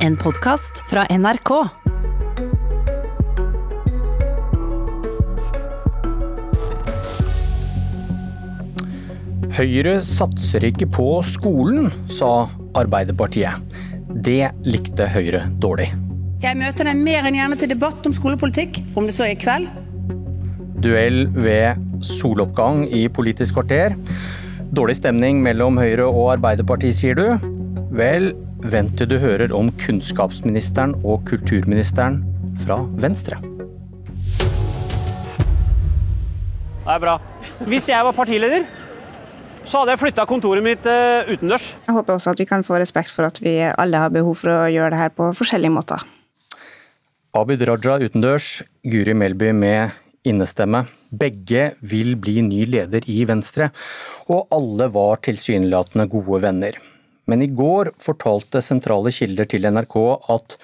En podkast fra NRK. Høyre satser ikke på skolen, sa Arbeiderpartiet. Det likte Høyre dårlig. Jeg møter deg mer enn gjerne til debatt om skolepolitikk, om det så er i kveld. Duell ved soloppgang i Politisk kvarter. Dårlig stemning mellom Høyre og Arbeiderpartiet, sier du. Vel, vent til du hører om kunnskapsministeren og kulturministeren fra Venstre. Det er bra. Hvis jeg var partileder, så hadde jeg flytta kontoret mitt uh, utendørs. Jeg håper også at vi kan få respekt for at vi alle har behov for å gjøre det her på forskjellige måter. Abid Raja utendørs, Guri Melby med innestemme. Begge vil bli ny leder i Venstre, og alle var tilsynelatende gode venner. Men i går fortalte sentrale kilder til NRK at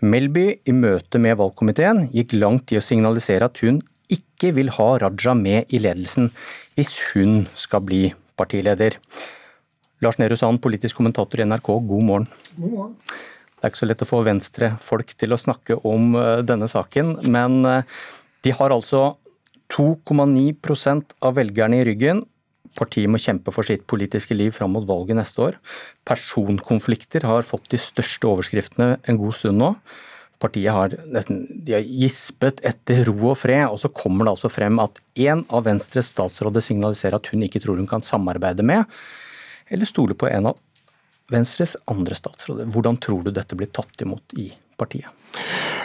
Melby i møte med valgkomiteen gikk langt i å signalisere at hun ikke vil ha Raja med i ledelsen hvis hun skal bli partileder. Lars Nehru Sand, politisk kommentator i NRK, god morgen. God morgen. Det er ikke så lett å få Venstre-folk til å snakke om eh, denne saken, men eh, de har altså 2,9% av velgerne i ryggen. Partiet må kjempe for sitt politiske liv fram mot valget neste år. Personkonflikter har fått de største overskriftene en god stund nå. Partiet har nesten har gispet etter ro og fred, og så kommer det altså frem at en av Venstres statsråder signaliserer at hun ikke tror hun kan samarbeide med, eller stole på en av Venstres andre statsråder. Hvordan tror du dette blir tatt imot i partiet?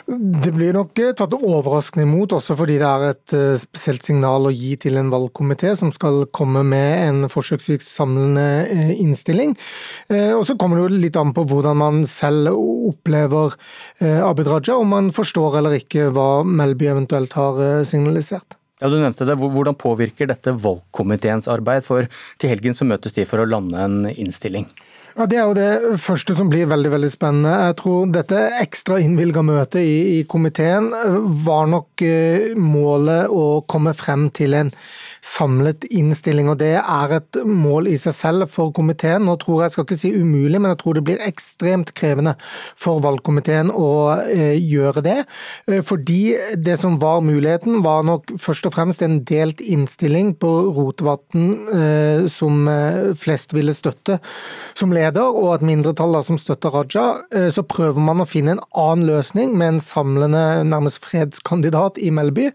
Det blir nok eh, tatt overraskende imot, også fordi det er et eh, spesielt signal å gi til en valgkomité som skal komme med en forsøksvis samlende eh, innstilling. Og så kommer det jo litt an på hvordan man selv opplever Abid Raja, om man forstår eller ikke hva Melby eventuelt har signalisert. Ja, du nevnte det. Hvordan påvirker dette valgkomiteens arbeid? For til helgen så møtes de for å lande en innstilling. Ja, Det er jo det første som blir veldig veldig spennende. Jeg tror dette ekstra innvilga møtet i, i, komiteen var nok målet å komme frem til en samlet innstilling. og Det er et mål i seg selv for komiteen. Nå tror jeg, jeg skal ikke si umulig, men jeg tror det blir ekstremt krevende for valgkomiteen å eh, gjøre det. Eh, fordi det som var muligheten, var nok først og fremst en delt innstilling på Rotevatn eh, som flest ville støtte som leder, og et mindretall som støtter Raja. Så prøver man å finne en annen løsning med en samlende, nærmest fredskandidat i Melby.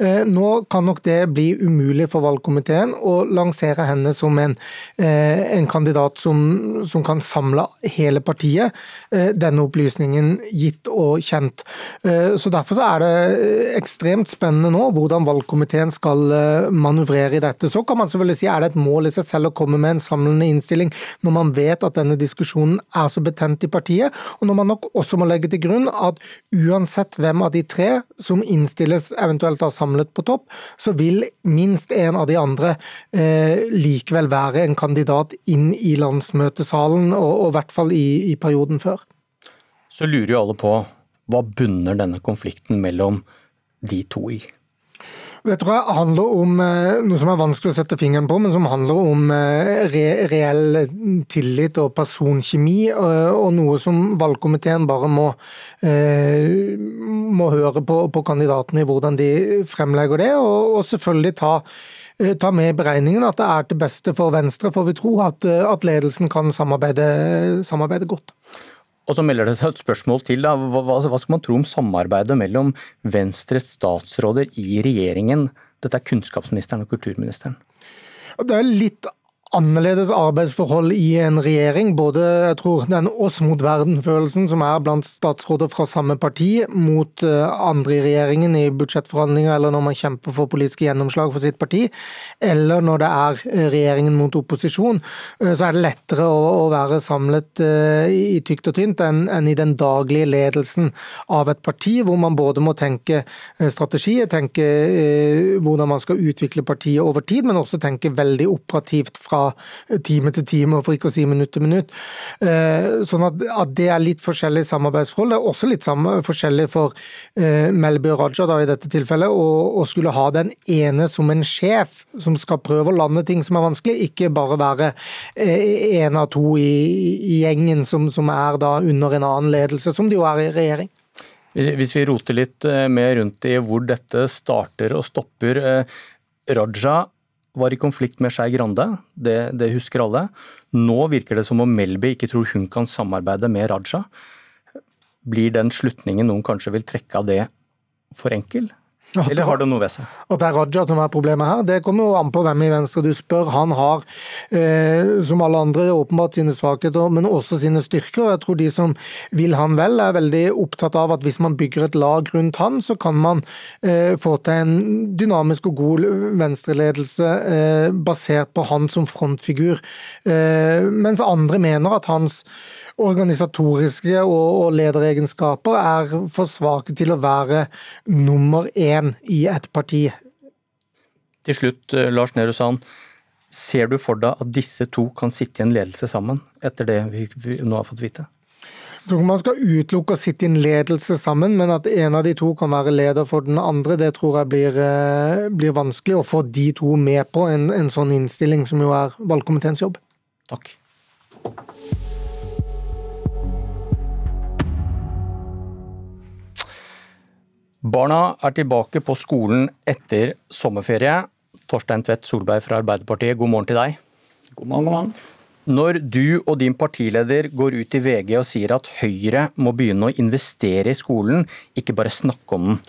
Nå kan nok det bli umulig for valgkomiteen å lansere henne som en, eh, en kandidat som, som, kan samle hele partiet. Eh, denne opplysningen gitt og kjent. Eh, så Derfor så er det ekstremt spennende nå hvordan valgkomiteen skal manøvrere i dette. Så kan man selvfølgelig si er det et mål i seg selv å komme med en samlende innstilling når man vet at denne diskusjonen er så betent i partiet, og når man nok også må legge til grunn at uansett hvem av de tre som innstilles eventuelt da samlet på topp, så vil minst en av de andre eh, likevel være en kandidat inn i landsmøtesalen, og, og i hvert fall i, i perioden før. Så lurer jo alle på hva bunner denne konflikten mellom de to i? Det tror jeg handler om eh, noe som er vanskelig å sette fingeren på, men som handler om eh, re reell tillit og personkjemi, eh, og noe som valgkomiteen bare må, må høre på, på kandidatene i hvordan de fremlegger det, og, og selvfølgelig ta ta med i beregningen at det er til beste for Venstre, for vi tror at, at ledelsen kan samarbeide, samarbeide godt. Og så melder det seg et spørsmål til. Da. Hva, hva skal man tro om samarbeidet mellom Venstres statsråder i regjeringen? Dette er kunnskapsministeren og kulturministeren. Det er litt annerledes arbeidsforhold i en regjering. Både jeg tror den oss mot verden-følelsen som er blant statsråder fra samme parti, mot eh, andre i regjeringen i budsjettforhandlinger eller når man kjemper for politiske gjennomslag for sitt parti, eller når det er eh, regjeringen mot opposisjon, eh, så er det lettere å være samlet i tykt og tynt enn i den daglige ledelsen av et parti, hvor man både må tenke strategi, tenke hvordan man skal utvikle partiet over tid, men også tenke veldig operativt fra time til time, for ikke å si minutt til minutt. Sånn at, at det er litt forskjellig samarbeidsforhold. Det er også litt samme, forskjellig for Melby og Raja da, i dette tilfellet, å skulle ha den ene som en sjef som skal prøve å lande ting som er vanskelig, ikke bare være en av to i, i gjengen som, som er da under en annen ledelse, som de jo er i regjering. Hvis vi roter litt eh, mer rundt i hvor dette starter og stopper. Eh, Raja var i konflikt med Skei Grande, det, det, husker alle. Nå virker det som om Melby ikke tror hun kan samarbeide med Raja. Blir den slutningen noen kanskje vil trekke av det for enkel? Eller har det noe ved seg? At det er Raja som er problemet her, det kommer jo an på hvem i Venstre du spør. Han har, eh, som alle andre, åpenbart sine svakheter, men også sine styrker. Jeg tror de som vil han vel, er veldig opptatt av at hvis man bygger et lag rundt han, så kan man eh, få til en dynamisk og god venstreledelse eh, basert på han som frontfigur. Eh, mens andre mener at hans organisatoriske og, lederegenskaper er for svake til å være nummer én i et parti. Til slutt, eh, Lars Nehru Sand. Ser du for deg at disse to kan sitte i en ledelse sammen, etter det vi, vi nå har fått vite? Jeg tror ikke man skal utelukke å sitte i en ledelse sammen, men at en av de to kan være leder for den andre, det tror jeg blir, eh, blir vanskelig. Å få de to med på en, en sånn innstilling, som jo er valgkomiteens jobb. Takk. Barna er tilbake på skolen etter sommerferie. Torstein Tvedt Solberg fra Arbeiderpartiet, god morgen til deg. God morgen, god morgen. Når du og din partileder går ut i VG og sier at Høyre må begynne å investere i skolen, ikke bare snakke om den,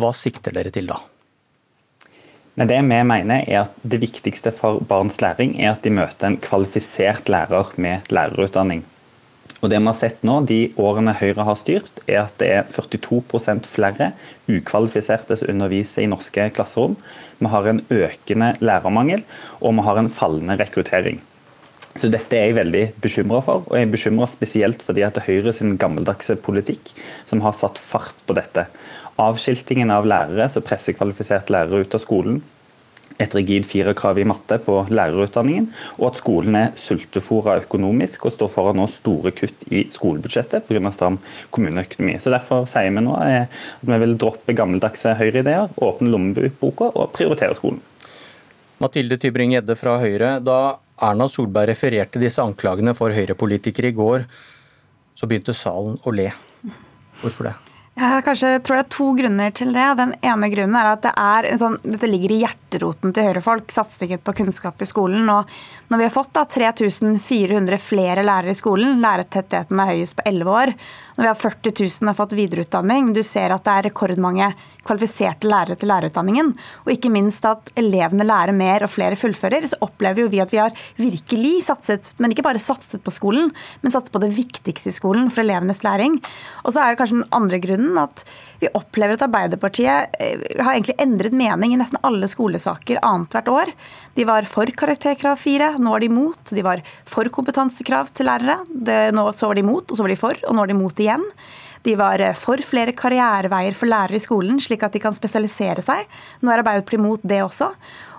hva sikter dere til da? Det vi mener er at det viktigste for barns læring er at de møter en kvalifisert lærer med lærerutdanning. Og det vi har sett nå, de årene Høyre har styrt, er at det er 42% flere ukvalifiserte som underviser i norske klasserom. Vi har en økende lærermangel, og vi har en fallende rekruttering. Så Dette er jeg veldig bekymra for, og jeg er bekymra spesielt fordi at Høyre sin gammeldagse politikk som har satt fart på dette. Avskiltingen av lærere som pressekvalifiserte lærere ut av skolen, et rigid firerkrav i matte på lærerutdanningen, og at skolen er sultefòra økonomisk og står foran nå store kutt i skolebudsjettet pga. stram kommuneøkonomi. Så Derfor sier vi nå eh, at vi vil droppe gammeldagse høyreideer, åpne lommeboka og prioritere skolen. Mathilde Tybring-Gjedde fra Høyre. Da Erna Solberg refererte disse anklagene for Høyre-politikere i går, så begynte salen å le. Hvorfor det? Jeg kanskje tror det er to grunner til det. Den ene grunnen er at det er sånn, dette ligger i hjerteroten til Høyre-folk, satsingen på kunnskap i skolen. Og når vi har fått da 3400 flere lærere i skolen, lærertettheten er høyest på 11 år, når vi har 40 000 har fått videreutdanning, du ser at det er rekordmange kvalifiserte lærere til lærerutdanningen, og ikke minst at elevene lærer mer og flere fullfører, så opplever jo vi at vi har virkelig satset, men ikke bare satset på skolen, men satset på det viktigste i skolen for elevenes læring. Og så er det kanskje den andre grunnen at vi opplever at Arbeiderpartiet eh, har egentlig endret mening i nesten alle skolesaker annethvert år. De var for karakterkrav 4, nå er de imot. De var for kompetansekrav til lærere. Det, nå, så var de imot, og så var de for, og nå er de imot igjen. De var eh, for flere karriereveier for lærere i skolen, slik at de kan spesialisere seg. Nå er Arbeiderpartiet mot det også.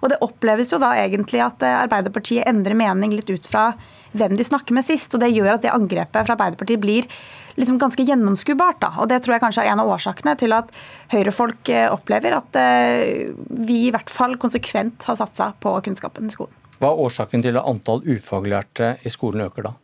Og det oppleves jo da egentlig at eh, Arbeiderpartiet endrer mening litt ut fra hvem de snakker med sist. Og det gjør at det angrepet fra Arbeiderpartiet blir liksom ganske gjennomskuebart. Da. Og det tror jeg kanskje er en av årsakene til at Høyre-folk opplever at vi i hvert fall konsekvent har satsa på kunnskapen i skolen. Hva er årsaken til at antall ufaglærte i skolen øker da?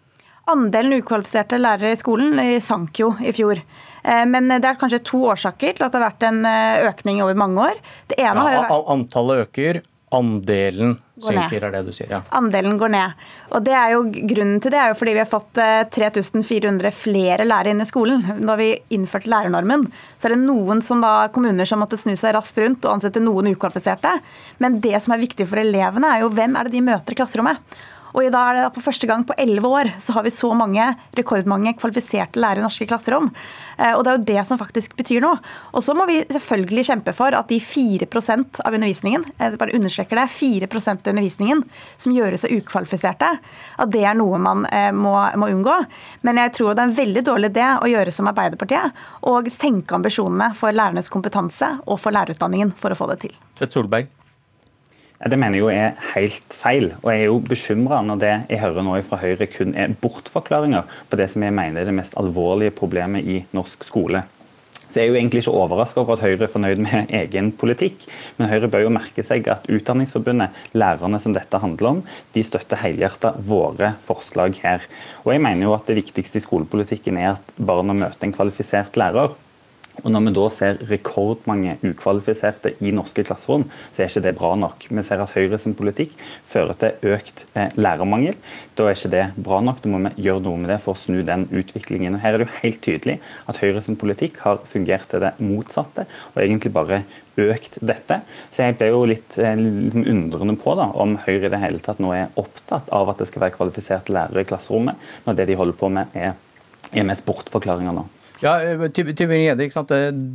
Andelen ukvalifiserte lærere i skolen sank jo i fjor. Eh, men det er kanskje to årsaker til at det har vært en eh, økning over mange år. Det ene ja, har jo vært... Antallet øker, andelen synker, er det du sier? ja. Andelen går ned. Og det er jo Grunnen til det er jo fordi vi har fått 3400 eh, flere lærere inn i skolen. Da vi innførte lærernormen, så er det noen som da, kommuner som måtte snu seg raskt rundt og ansette noen ukvalifiserte. Men det som er viktig for elevene, er jo hvem er det de møter i klasserommet. Og i dag er det på første gang på elleve år så har vi så mange, rekordmange kvalifiserte lærere i norske klasserom. Eh, og det er jo det som faktisk betyr noe. Og så må vi selvfølgelig kjempe for at de 4% av undervisningen, jeg eh, bare understreker det, 4% av undervisningen som gjøres av ukvalifiserte, at det er noe man eh, må, må, unngå. Men jeg tror det er en veldig dårlig idé å gjøre som Arbeiderpartiet, og senke ambisjonene for lærernes kompetanse og for lærerutdanningen for å få det til. Tvedt Solberg. Det mener jeg jo er helt feil. og Jeg er jo bekymra når det jeg hører nå fra Høyre kun er bortforklaringer på det som jeg mener er det mest alvorlige problemet i norsk skole. Så Jeg er jo egentlig ikke overraska over at Høyre er fornøyd med egen politikk, men Høyre bør jo merke seg at Utdanningsforbundet, lærerne som dette handler om, de støtter helhjertet våre forslag her. Og jeg mener jo at Det viktigste i skolepolitikken er at barna møter en kvalifisert lærer. Og Når vi da ser rekordmange ukvalifiserte i norske klasserom, så er ikke det bra nok. Vi ser at Høyre sin politikk fører til økt eh, lærermangel. Da er ikke det bra nok. Da må vi gjøre noe med det for å snu den utviklingen. Og Her er det jo helt tydelig at Høyre sin politikk har fungert til det motsatte, og egentlig bare økt dette. Så jeg ble jo litt, eh, litt undrende på da, om Høyre i det hele tatt nå er opptatt av at det skal være kvalifiserte lærere i klasserommet, når det de holder på med er, er mest bortforklaringer nå. Ja, eh,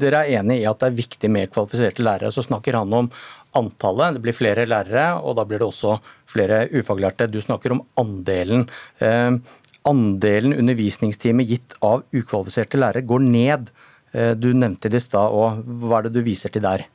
Dere er enig i at det er viktig med kvalifiserte lærere. Så snakker han om antallet. Det blir flere lærere, og da blir det også flere ufaglærte. Du snakker om andelen. Eh, andelen undervisningstimer gitt av ukvalifiserte lærere går ned. Eh, du nevnte det i stad, og hva er det du viser til der?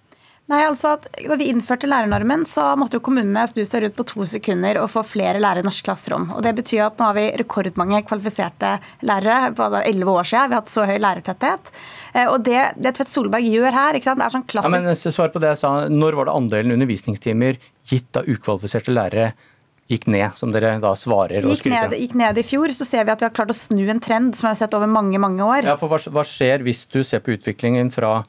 Nei, altså at Da vi innførte lærernormen, så måtte jo kommunene snu seg rundt på to sekunder og få flere lærere i norsk klasserom. Og Det betyr at nå har vi rekordmange kvalifiserte lærere. på elleve år siden vi har hatt så høy lærertetthet. Eh, og Det, det Tvedt Solberg gjør her, ikke sant? det er sånn klassisk ja, men Svar på det jeg sa. Når var det andelen undervisningstimer gitt av ukvalifiserte lærere gikk ned, som dere da svarer og ned, gikk ned i fjor, så ser vi at vi har klart å snu en trend som vi har sett over mange mange år. Ja, for Hva, hva skjer hvis du ser på utviklingen fra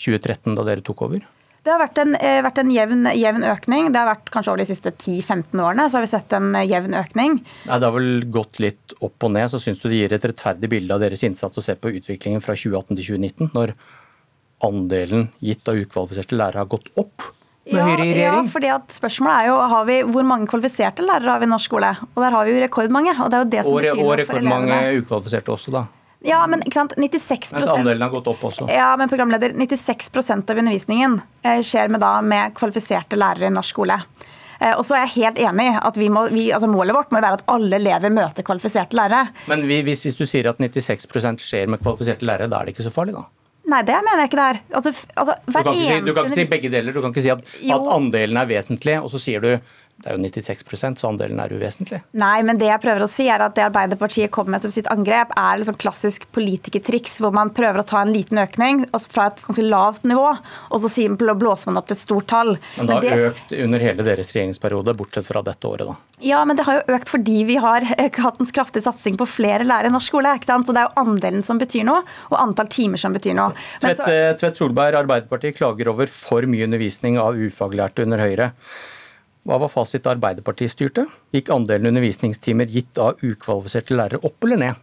2013, da dere tok over? Det har vært en, eh, vært en jevn, jevn, økning. Det har vært kanskje over de siste 10-15 årene så har vi sett en eh, jevn økning. Nei, det har vel gått litt opp og ned. Så syns du det gir et rettferdig bilde av deres innsats å se på utviklingen fra 2018 til 2019, når andelen gitt av ukvalifiserte lærere har gått opp? Ja, ja, fordi at spørsmålet er jo har vi, hvor mange kvalifiserte lærere har vi i norsk skole. Og der har vi jo rekordmange. Og det er jo det som og, betyr. Og rekordmange ukvalifiserte også, da. Ja, men ikke sant, 96 Mens andelen har gått opp også. Ja, men programleder, 96% av undervisningen eh, skjer med, da, med kvalifiserte lærere i norsk skole. Eh, og så er jeg helt enig at vi må, vi, altså Målet vårt må være at alle elever møter kvalifiserte lærere. Men hvis, hvis, du sier at 96% skjer med kvalifiserte lærere, da er det ikke så farlig, da? Nei, det mener jeg ikke det er. Altså, altså, du, kan si, du, kan ikke si, begge deler. Du kan ikke si at, at andelen er vesentlig, og så sier du det er jo 96% så andelen er uvesentlig. Nei, men det jeg prøver å si er at det Arbeiderpartiet kommer med som sitt angrep, er liksom klassisk politikertriks hvor man prøver å ta en liten økning fra et ganske lavt nivå, og så blåser man opp til et stort tall. Men det har men det... økt under hele deres regjeringsperiode, bortsett fra dette året, da? Ja, men det har jo økt fordi vi har hatt en kraftig satsing på flere lærere i norsk skole. ikke sant? Så det er jo andelen som betyr noe, og antall timer som betyr noe. Tvedt, så... Tvedt Solberg, Arbeiderpartiet klager over for mye undervisning av ufaglærte under Høyre. Hva var fasit da Arbeiderpartiet styrte? Gikk andelen undervisningstimer gitt av ukvalifiserte lærere opp eller ned?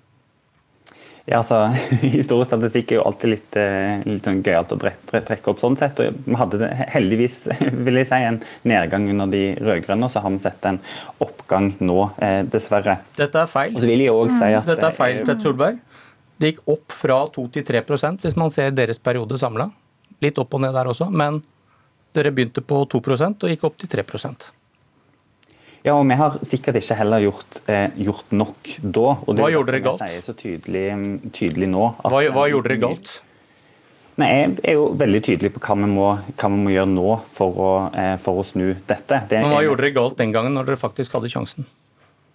Ja, altså, Historisk statistikk er jo alltid litt, eh, litt sånn gøyalt å trekke opp. sånn sett, og Vi hadde heldigvis vil jeg si, en nedgang under de rød-grønne, og så har vi sett en oppgang nå, eh, dessverre. Dette er feil. Og så vil jeg også si at... Dette er feil, Tvedt Solberg. Det gikk opp fra 2 til 3% hvis man ser deres periode samla. Litt opp og ned der også, men dere begynte på 2% og gikk opp til 3% ja, og Vi har sikkert ikke heller gjort, eh, gjort nok da. Og hva gjorde dere galt? Sier så tydelig, tydelig nå. Hva, hva gjorde dere galt? Nei, Jeg er jo veldig tydelig på hva vi må, hva vi må gjøre nå for å, eh, for å snu dette. Det Men Hva gjorde dere galt den gangen, når dere faktisk hadde sjansen?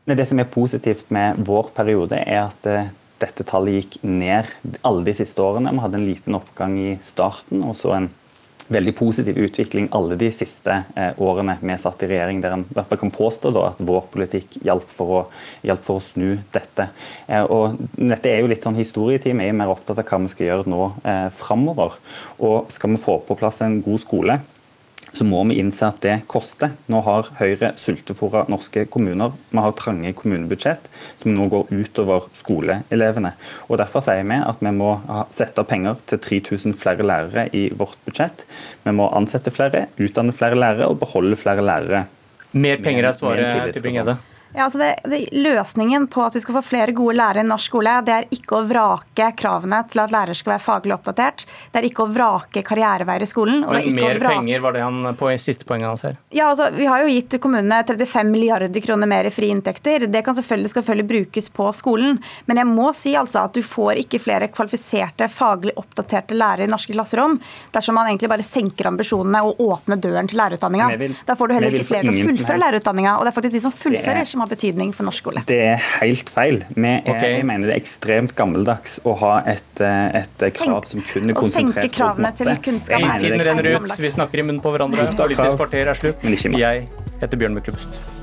Nei, det som er positivt med vår periode, er at eh, dette tallet gikk ned alle de siste årene. Vi hadde en liten oppgang i starten, og så en veldig positiv utvikling alle de siste eh, årene vi satt i regjering, der en i hvert fall kan påstå da, at vår politikk hjalp for å, for å snu dette. Eh, og dette er jo litt sånn historietid. Vi er mer opptatt av hva vi skal gjøre nå eh, framover. Og skal vi få på plass en god skole, så må vi innse at det koster. Nå har Høyre sultefòra norske kommuner. Vi har trange kommunebudsjett som nå går utover skoleelevene. Og Derfor sier vi at vi må sette av penger til 3000 flere lærere i vårt budsjett. Vi må ansette flere, utdanne flere lærere og beholde flere lærere. Mer penger er svaret, til Bringede? Ja, altså det, det, løsningen på at vi skal få flere gode lærere i norsk skole, det er ikke å vrake kravene til at lærere skal være faglig oppdatert. Det er ikke å vrake karriereveier i skolen. Men mer penger var det han på siste poenget hans her? Ja, altså Vi har jo gitt kommunene 35 milliarder kroner mer i frie inntekter. Det kan selvfølgelig, selvfølgelig brukes på skolen. Men jeg må si altså at du får ikke flere kvalifiserte, faglig oppdaterte lærere i norske klasserom dersom man egentlig bare senker ambisjonene og åpner døren til lærerutdanninga. Da får du heller ikke flere til å fullføre lærerutdanninga. Og det er faktisk de som fullfører, som har betydning for norsk skole. Det er helt feil. Er, okay. Jeg mener det er ekstremt gammeldags å ha et, eh, et krav som kun er konsentrert senke kravene til kunnskap. Tiden renner ut, vi snakker i munnen på hverandre. Politisk kvarter er slutt. Jeg heter Bjørn Myklebust.